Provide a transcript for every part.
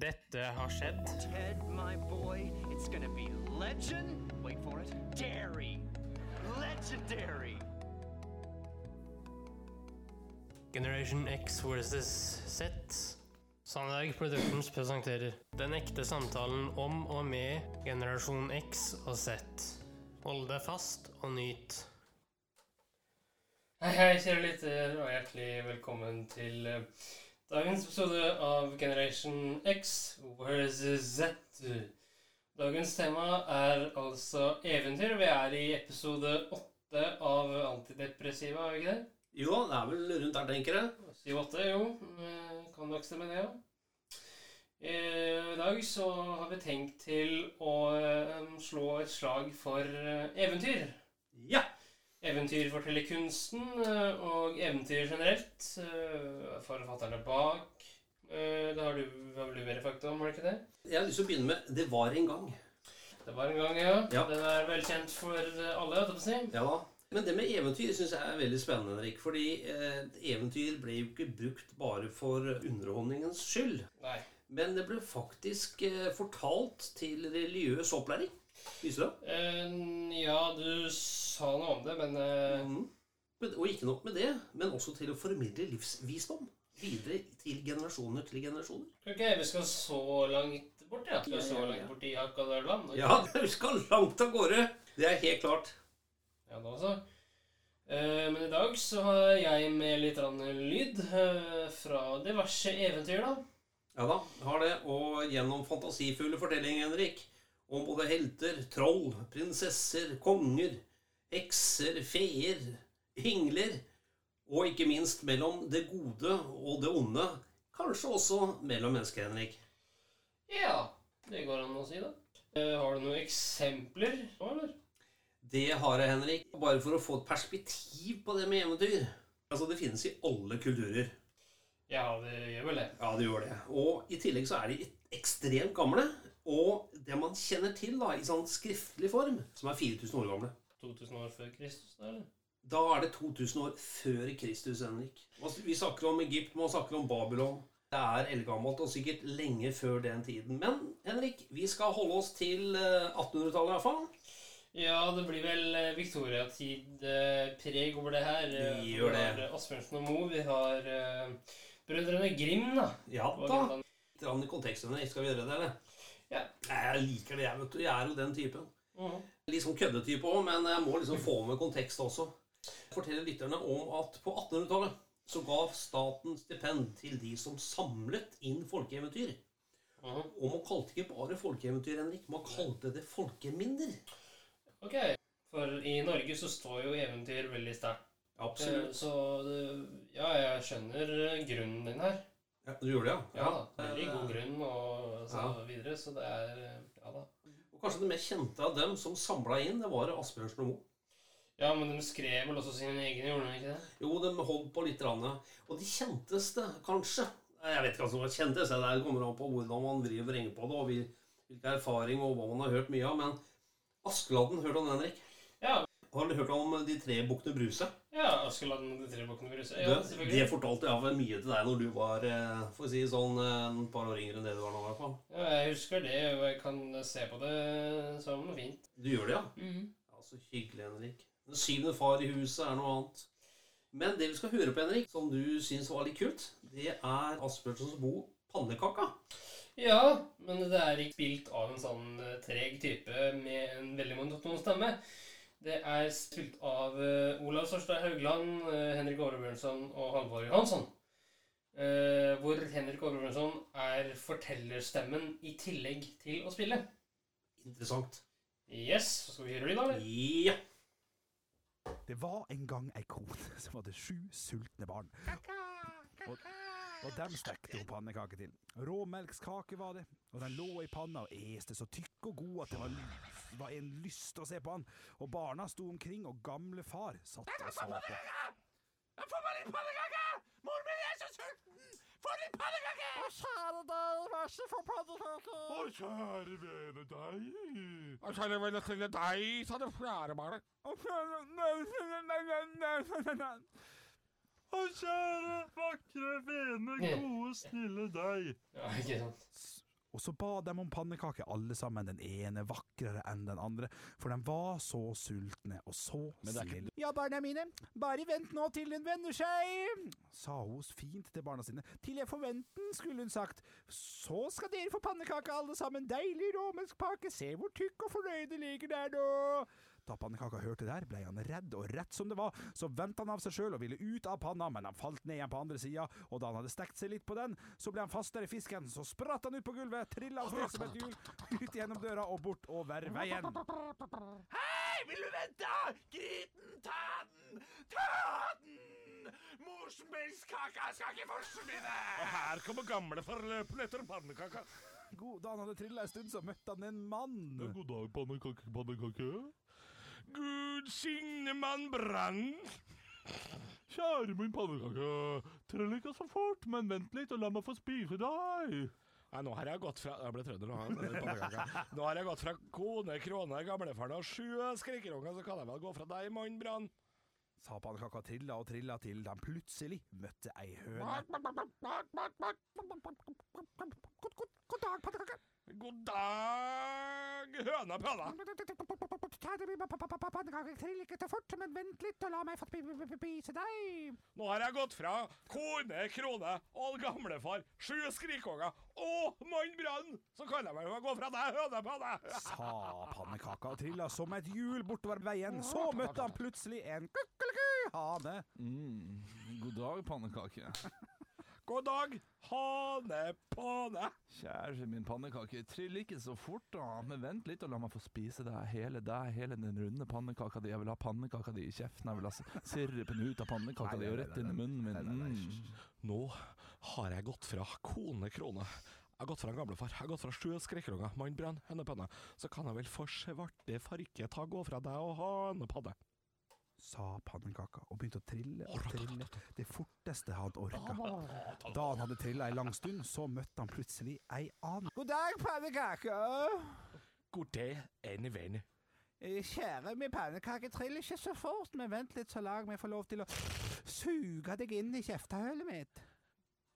Dette har skjedd. Ted, my boy, it's gonna be legend. Wait for it. Dairy. Legendary. Generation X versus Z. Sandberg Productions presenterer Den ekte samtalen om og med generasjon X og Z. Hold deg fast og nyt. Hei, hei, kjære lytter, og hjertelig velkommen til eh, dagens episode av Generation X versus Z. Dagens tema er altså eventyr. Vi er i episode åtte av antidepressiva, er vi ikke det? Jo, det er vel rundt der, tenker jeg. 7-8, jo. Eh, Kan nok stemme det, ja. Eh, I dag så har vi tenkt til å eh, slå et slag for eventyr. Ja! Eventyrfortellerkunsten eh, og eventyr generelt. eh, Forfatterne bak. Eh, Det har du, vel mer fakta om, har du ikke det? Jeg har lyst til å begynne med 'Det var en gang'. Det var en gang, ja. Ja. Den er velkjent for alle, jeg si. Ja da. Men det med eventyr syns jeg er veldig spennende, Henrik. Fordi eh, eventyr ble jo ikke brukt bare for underholdningens skyld. Nei. Men det ble faktisk eh, fortalt til religiøs opplæring. Visste du det? Eh, Ja, du sa noe om det, men eh, Mhm. Men- Og ikke nok med det, men også til å formidle livsvisdom videre til generasjoner til generasjoner. Ok, vi skal så langt bort, ja. Vi Skal så langt bort i Akadørland? Ja, vi skal langt av gårde. Det er helt klart. Ja, da så. Eh, men i dag så har jeg med litt lyd eh, fra diverse eventyr, da. Ja da, har det. Og gjennom fantasifulle fortellinger, Henrik, om både helter, troll, prinsesser, konger, hekser, feer, engler, og ikke minst mellom det gode og det onde. Kanskje også mellom mennesker, Henrik. Ja, det går an å si, da. Eh, har du noen eksempler nå, eller? Det har jeg, Henrik. Bare for å få et perspektiv på det med eventyr. Altså, det finnes i alle kulturer. Ja, det gjør vel det. Ja, det gjør det. Og i tillegg så er de ekstremt gamle. Og det man kjenner til da, i sånn skriftlig form, som er 4000 år gamle 2000 år før Kristus, da, eller? Da er det 2000 år før Kristus, Henrik. Vi snakker om Egypt, man snakker om Babylon. Det er eldgammelt, og sikkert lenge før den tiden. Men Henrik, vi skal holde oss til eh, 1800-tallet iallfall. Ja, det blir vel eh, Viktoriatid-preg over det her. Vi gjør det. Vi har Asbjørnsen og Moe. Vi har eh, Brødrene Grim, da. Ja da. Litt kontekst. Skal vi gjøre det, eller? Ja. Jeg liker det, jeg, vet du. Jeg er jo den typen. Mm. Litt sånn køddetype òg, men jeg må liksom få med kontekst også. Fortelle lytterne om at på 1800-tallet så ga staten stipend til de som samlet inn folkeeventyr. Mm. Og man kalte ikke bare folkeeventyr, Henrik. Man kalte det folkeminner. Ok. For i Norge så står jo eventyr veldig sterkt. Eh, Absolutt. Så ja, jeg skjønner eh, grunnen din her. Ja, du gjorde det, ja? Ja da. Veldig god grunn og så Ja. videre. Så det er Ja da. Og kanskje det mer kjente av dem som samla inn, det var Asbjørnsen og Moe. Ja, men de skrev vel også sine egne, gjorde de ikke det? Jo, de holdt på litt. Randet. Og de kjenteste, kanskje Jeg vet ikke hva som var kjentest. Det kommer an på hvordan man driver og vrenger på det, og hvilken erfaring og hva man har hørt mye av. Men Askeladden, hørte du om Henrik? Ja. Har du hørt om de tre bukkene Bruse? Ja, Askeladden og de tre bukkene Ja, det, det fortalte jeg vel mye til deg når du var eh, for å si sånn en par år yngre enn det du var nå. i hvert fall. Ja, jeg husker det, og jeg kan se på det som noe fint. Du gjør det, ja? Ja, Så hyggelig, Henrik. Den syvende far i huset er noe annet. Men det vi skal høre på, Henrik, som du syns var litt kult, det er Asbjørnsens bo 'Pannekaka'. Ja, men det er ikke spilt av en sånn eh, treg type med en veldig monoton stemme. Det er spilt av uh, Olav Sørstad Haugland, uh, Henrik Aare og Halvor Johansson. Uh, hvor Henrik Aare er fortellerstemmen i tillegg til å spille. Interessant. Yes, så skal vi høre lyd, da? eller? Ja. Det var en gang ei kone som hadde sju sultne barn. Og, og dem stekte hun pannekake til. Råmelkskake var det, og den lå i panna og este så tykk og god at det var, var en lyst å se på han. Og barna sto omkring, og gamle far satt og så på. Få meg litt pannekake! Mor min er så sulten! Få litt pannekake! Å, kjære deg, vær så få pannekake. Å, kjære vene deg. Å, kjære vene til deg, sa det fjerde barnet. Å, kjære vakre, vene, Ja. gode, snille deg. Ja, ikke sant. Og så ba de om pannekaker alle sammen, den ene vakrere enn den andre, for de var så sultne og så snille. Ja, barna mine, bare vent nå til den vender seg, sa hun fint til barna sine. Til jeg den, skulle hun sagt. Så skal dere få pannekake alle sammen, deilig råmelkpake, se hvor tykk og fornøyd det ligger der nå. Da pannekaka hørte det der, ble han redd, og rett som det var, så vendte han av seg sjøl og ville ut av panna, men han falt ned igjen på andre sida, og da han hadde stekt seg litt på den, så ble han fastere i fisken, så spratt han ut på gulvet, trilla av sted som et hjul, ut gjennom døra og bort over veien. Hei, vil du vente? Grip den, ta den, ta den! Morsmelkskaka skal ikke forsvinne! Og her kommer gamle forløpende etter pannekaka. God, da han hadde trilla en stund, så møtte han en mann. God dag, pannekake, pannekake. Gud signe mann Brann. Kjære min pannekake, trell ikke så fort, men vent litt og la meg få spise deg. Nei, nå har jeg gått fra Jeg ble trønder nå. den. Nå har jeg gått fra kone, krone, gamlefaren og sju skrikerunger, så kan jeg vel gå fra deg, mann Brann. Sa pannekaka trilla og trilla til de plutselig møtte ei høne. God dag, pannekake. God dag, høna pøna. Trill ikke så fort, men vent litt og la meg få spise deg. Nå har jeg gått fra kone, krone og gamlefar, sju skrikunger og mann Brann. Så kan jeg vel gå fra deg, høne pøne. Sa pannekaka og trilla som et hjul bortover veien. Så møtte han plutselig en kukkeliku hane. Mm. God dag, pannekake. God dag, hanepane. Kjære min pannekake, trill ikke så fort da, men vent litt og la meg få spise deg hele deg, hele den runde pannekaka di. Jeg vil ha pannekaka di i kjeften, jeg vil ha sirupen ut av pannekaka di og rett inn i munnen min. nei, nei, nei, Mm. Nå har jeg gått fra kone, krone. Jeg har gått fra gamlefar, jeg har gått fra sju skrekkelunger, mann Brann, høne. Så kan jeg vel for svarte farke ta gå fra deg og hane padde. Sa pannekaka og begynte å trille og trille det forteste han orka. Da han hadde trilla ei lang stund, så møtte han plutselig ei annen. God dag, pannekake. God dag, ene vene. Eh, Kjære min pannekake, trill ikke så fort, men vent litt så lag meg få lov til å suge deg inn i kjeftehullet mitt.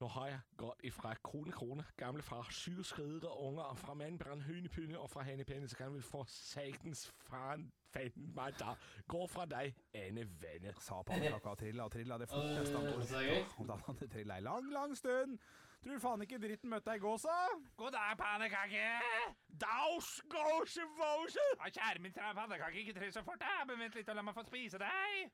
Nå har jeg gått ifra krone krone, gamle far, syv skridere unger, og fra mann Brann, hønepynne, og fra henepenne, så kan vi få satans faen fanden meg da. Gå fra deg, ene venne. Sa pannekaka og trilla og trilla det forteste han. Og da han hadde trilla ei lang, lang stund, tror faen ikke dritten møtte ei gåsa. God dag, pannekake. Daus, gåse, våse. Kjære min pannekake, ikke trill så fort da, men vent litt og la meg få spise deg.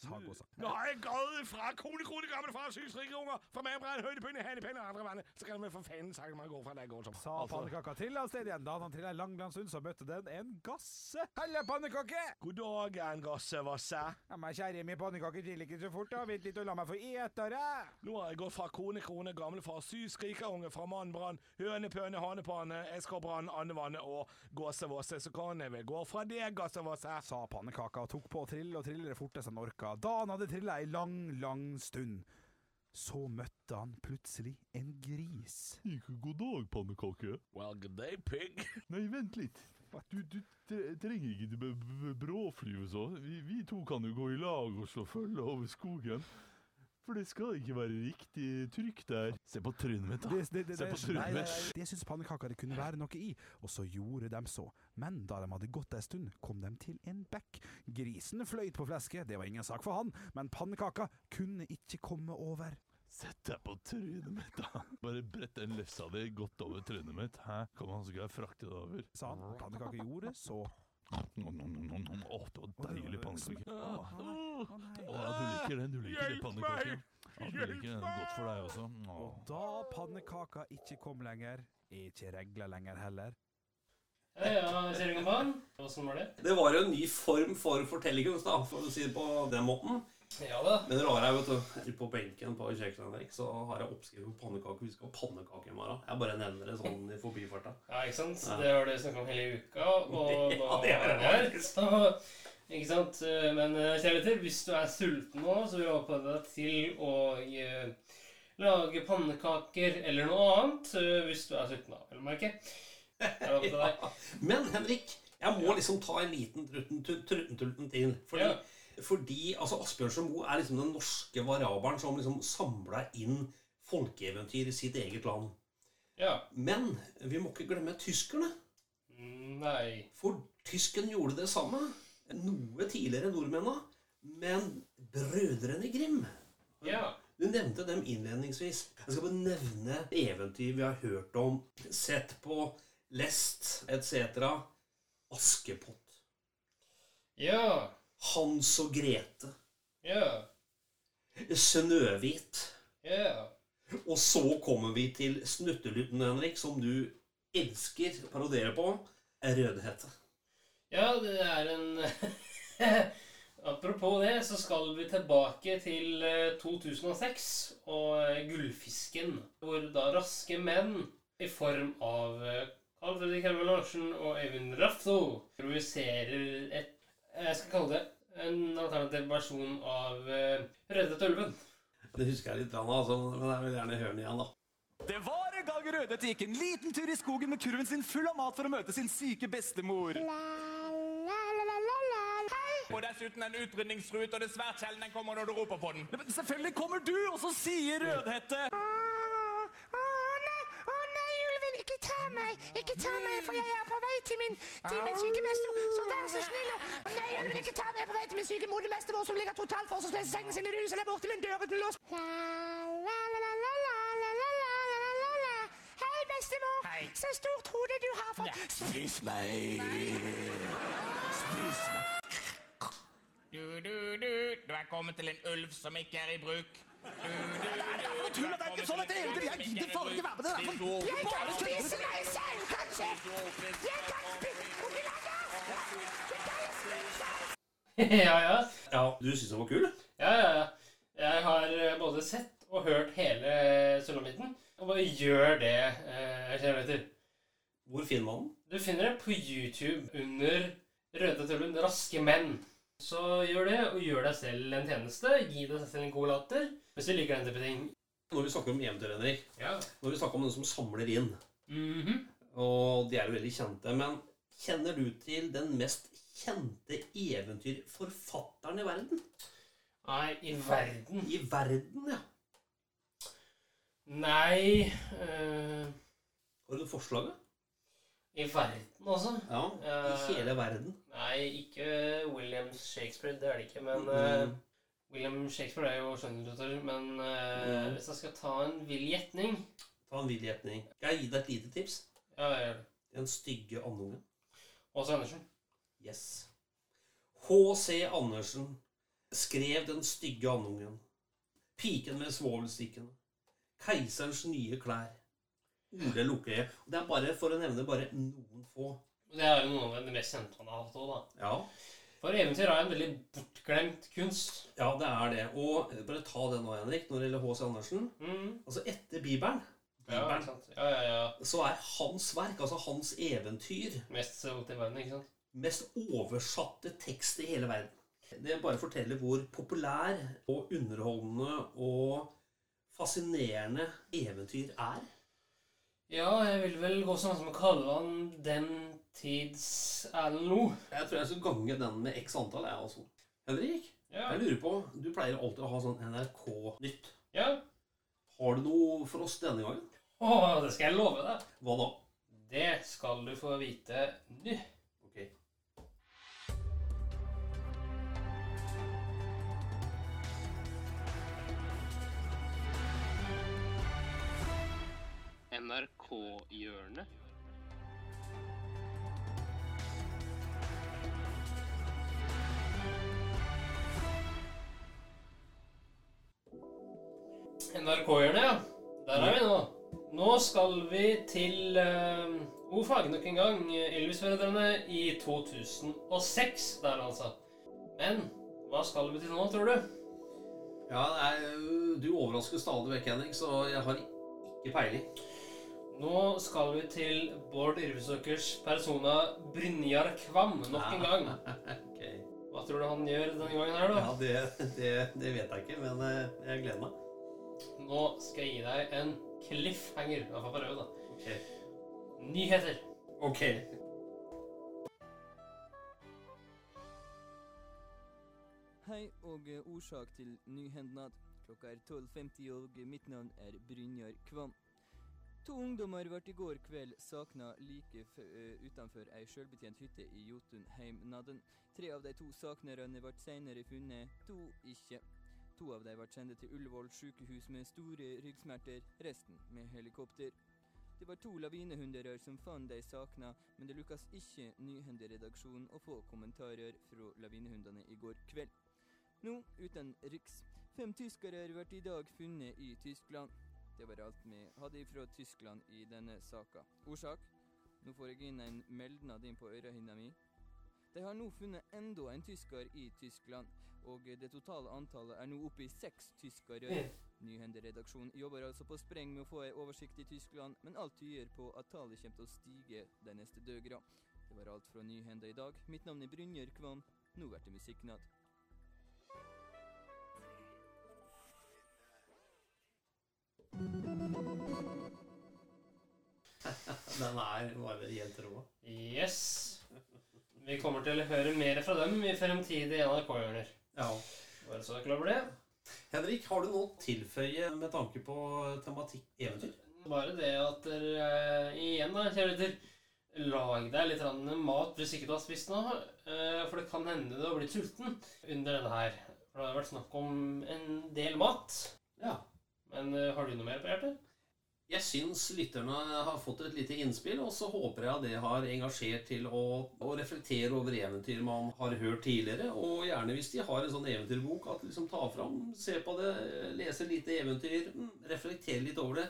Sa gåsa. Nå har jeg gått fra kone, kone, gammel far, syv strikkerunger, fra mann Brann, hønepynne, og andre vannet, så kan vi for fanden sagt man går fra deg, gåse. Sa pannekaka til av sted igjen. Da han trilla ei lang, lang stund, så møtte den en gasse. Halla, pannekake! God dag, en gasse vasse Ja, men kjære min pannekake, trill ikke så fort, da. Vent litt og la meg få ete det. Nå har jeg gått fra kone, krone, gamle far, syv skrikerunge, fra mann Brann, høne, pøne, hanepane, eskorpbrann, andevannet og gåsevosse, så kan jeg vel gå fra deg, gåsevosse. Sa pannekaka og tok på å trille og trille det forteste han orka. Da han hadde trilla ei lang, lang stund, så møtte han plutselig en gris. Ikke god dag, pannekake. Well, good day, pig. Nei, vent litt. Du, du trenger ikke b- b- bråfly og så. Vi, vi to kan jo gå i lag og slå følge over skogen. For det skal ikke være riktig trykk der. Se på trynet mitt, da. Det, det, det, Se på trynet mitt. det syntes pannekaka det kunne være noe i, og så gjorde de så. Men da de hadde gått ei stund, kom de til en bekk. Grisen fløyt på flesket, det var ingen sak for han, men pannekaka kunne ikke komme over. Sett deg på trynet mitt, da. Bare brett den lefsa di godt over trynet mitt. Hæ? Kom han, så skal jeg frakte det over. Sa han. Pannekaka gjorde så. Å, det var deilig pannekake. Å, du liker den, du liker det Hjelp meg! Ja, du liker den godt for deg også. Og da pannekaka ikke kom lenger, er ikke regler lenger heller. Ja. Åssen var det? Det var jo en ny form for fortellerkunst, da, for å si det på den måten. Ja da. Men det rare er, vet du, på benken på kjøkkenet så har jeg oppskrift på pannekake. Vi skal ha pannekake i morgen. Jeg bare nevner det sånn i forbifarta. Ja, ikke sant? Ja. Det har du snakka om hele uka, og nå Ja, det er det her. Så, ikke sant? Eh, Men kjærligheter kjære lytter, hvis du er sulten nå, så vil jeg oppfordre deg til å eh, lage pannekaker eller noe annet. eh, Hvis du er sulten, da, vel å merke. Er. Ja. Men Henrik, jeg må liksom ta en liten trutten- truttentulten til. Fordi, Ja. Fordi altså Asbjørnsen Moe er liksom den norske variabelen som liksom samla inn folkeeventyr i sitt eget land. Ja. Men vi må ikke glemme tyskerne. Nei. For tysken gjorde det samme. Noe tidligere enn nordmennene. Men brødrene Grim Ja. Du nevnte dem innledningsvis. Jeg skal bare nevne eventyr vi har hørt om, sett på, lest etc. Askepott. Ja. Hans og Grete. Ja. Snøhvit. Ja. Og så kommer vi til Snuttelutten, Henrik, som du elsker å parodiere på. Rødhette. Ja, det er en Apropos det, så skal vi tilbake til eh, 2006 og eh, Gullfisken. Hvor da raske menn i form av eh, Carl Fredrik Herman Larsen og Øyvind Rafto provoserer et Jeg skal kalle det en alternativ versjon av uh, Reddet ulven. Det husker jeg litt, altså, men jeg vil gjerne høre den igjen, da. Det var en gang Rødhette gikk en liten tur i skogen med kurven sin full av mat for å møte sin syke bestemor. Og dessuten en utrydningsrute, og det er svært sjelden den kommer når du roper på den. Men selvfølgelig kommer du, og så sier Rødhette meg! Ikke ta meg, for jeg er på vei til min, til min syke mestemor, så vær så snill og Nei, jeg vil ikke ta meg på vei til min syke modermestemor som ligger totalt forsvarsløs i sengen sin i huset der borte med en dør uten lås. Hei, bestemor. Hei. Så stort hode du har fått. Ja. Spis meg. Spis meg. Du, du, du. Du er kommet til en ulv som ikke er i bruk. Tull, det er ikke sånn at det er- jeg gidder faen ikke være med det der, for- Jeg kan spise meg selv, kanskje. Jeg kan spise spise ja, ja. Ja, Du syns den var kul? Ja, ja, ja. Jeg har eh, både sett og hørt hele Sulamitten. Og bare gjør det eh. Hvor finner man den? Du finner det på YouTube under Røde Tullen Raske menn. Så gjør det, og gjør deg selv en tjeneste. Gi deg selv en god latter. Hvis vi liker den type ting. Når vi snakker om eventyr, Henrik, Ja. når vi snakker om den som samler inn, Mhm. og de er jo veldig kjente, men kjenner du til den mest kjente eventyrforfatteren i verden? Nei, i verden I verden, ja. Nei eh, Har du forslaget? I verden, altså? Ja, i Eh, hele verden. Nei, ikke William Shakespeare. Det er det ikke. Men mm Mm. William Shakespeare er jo skjønnlitteratur. Men eh, Mm. hvis jeg skal ta en vill gjetning Ta en vill gjetning. Jeg gi deg et lite tips? Ja, jeg gjør det. Den stygge andungen. Åse Andersen. Yes. H.C. Andersen skrev Den stygge andungen. Piken med svovelstikkene. Keiserens nye klær. Ole Lukkøye. Det er bare for å nevne bare noen få. Det er jo noe av det mest kjente han har hatt òg, da. Ja, For eventyr er en veldig bortglemt kunst. ja det er det. Og bare ta det nå, Henrik, når det gjelder H.C. Andersen. Mm. Altså etter Bibelen, Bibelen? Ja, ja, ja. så er hans verk, altså hans eventyr, Mest solgt i verden, ikke sant? mest oversatte tekst i hele verden. Det bare forteller hvor populær og underholdende og fascinerende eventyr er. Ja, jeg vil vel gå sånn som å kalle han den tids Erlend Jeg tror jeg skal gange den med x antall. Jeg, også. Henrik, Ja. jeg lurer på, du pleier alltid å ha sånn NRK-nytt. ja. Har du noe for oss denne gangen? Å, det skal jeg love deg. Hva da? Det skal du få vite nå. Ok. NRK-hjørnet. NRK-hjørnet, ja. Der er vi nå. Nå skal vi til uh, O-fag nok en gang. Elvis-foreldrene i 2006 der, altså. Men hva skal vi til nå, tror du? Ja, er, du overrasker stadig vekk, Henrik, så jeg har ikke peiling. Nå skal vi til Bård Yrvisåkers persona Brynjar Kvam nok en gang. okay. Hva tror du han gjør denne gangen her, da? Ja, det, det, det vet jeg ikke, men eh, jeg gleder meg. Nå skal jeg gi deg en cliffhanger. I hvert fall prøve, da. Ok. Nyheter. Ok. Hei og eh, årsak til nyhendnad. Klokka er 12.50 og mitt navn er Brynjar Kvam. To ungdommer ble i går kveld savna like f eh, utenfor ei sjølbetjent hytte i Jotunheimnaden. Tre av de to savnerne ble senere funnet, to ikke. To av dem ble sendt til Ullevål sykehus med store ryggsmerter, resten med helikopter. Det var to lavinehunder som fant de savna, men det lukkes ikke Nyhenderedaksjonen å få kommentarer fra lavinehundene i går kveld. Nå uten riks. Fem tyskere ble i dag funnet i Tyskland. Det var alt vi hadde fra Tyskland i denne saka. Årsak? Nå får jeg inn en meldnad inn på ørehinna mi. De har nå funnet enda en tysker i Tyskland, og det totale antallet er nå oppe i seks tyskere. Nyhenderedaksjonen jobber altså på spreng med å få ei oversikt i Tyskland, men alt tyder på at tallet kommer til å stige de neste døgra. Det var alt fra Nyhenda i dag. Mitt navn er Brynjer Kvam. Nå blir det musikknatt. Den er bare helt rå. Yes. Vi kommer til å høre mer fra dem i fremtidige NRK-hjørner. Ja. Bare så klar over det. Henrik, har du noe å tilføye med tanke på tematikk eventyr? Bare det at dere eh, igjen, da, kjære lytter, lag deg litt mat hvis ikke du har spist noe. eh, For det kan hende du har blitt sulten under denne her. For det har vært snakk om en del mat. Ja. Men eh, har du noe mer på hjertet? Jeg syns lytterne har fått et lite innspill, og så håper jeg det har engasjert til å, å reflektere over eventyr man har hørt tidligere. Og gjerne hvis de har en sånn eventyrbok, at liksom ta fram, se på det, lese lite eventyr, mm, reflektere litt over det.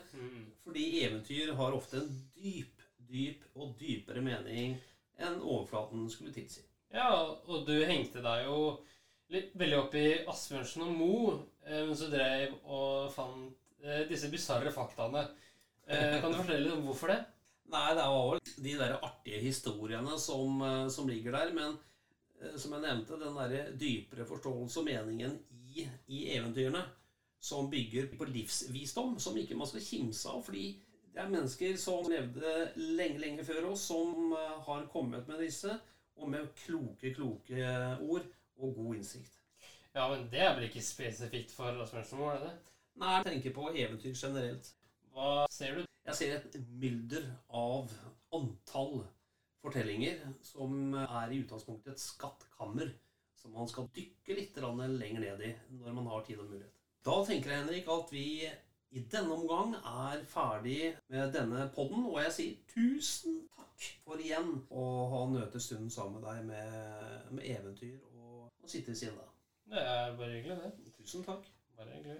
Fordi eventyr har ofte en dyp, dyp og dypere mening enn overflaten skulle tilsi. Ja, og du hengte deg jo litt, veldig opp i Asbjørnsen og Mo eh, mens du drev og fant eh, disse bisarre faktaene. Eh, kan du fortelle litt om hvorfor det? Nei, det var vel de der artige historiene som, eh, som ligger der, men eh, som jeg nevnte, den der dypere forståelse og meningen i, i eventyrene, som bygger på livsvisdom, som ikke man skal kimse av, fordi det er mennesker som levde lenge, lenge før oss, som har kommet med disse, og med kloke, kloke ord og god innsikt. Ja, men det er vel ikke spesifikt for og Mo, er det det? Nei, jeg tenker på eventyr generelt. Hva ser du? Jeg ser et mylder av antall fortellinger som er i utgangspunktet et skattkammer som man skal dykke litt lenger ned i når man har tid og mulighet. Da tenker jeg, Henrik, at vi i denne omgang er ferdig med denne podden, og jeg sier tusen takk for igjen å ha nøte stunden sammen med deg med, med eventyr og, og sitte ved siden av. Det er bare hyggelig, det. Tusen takk. Bare hyggelig.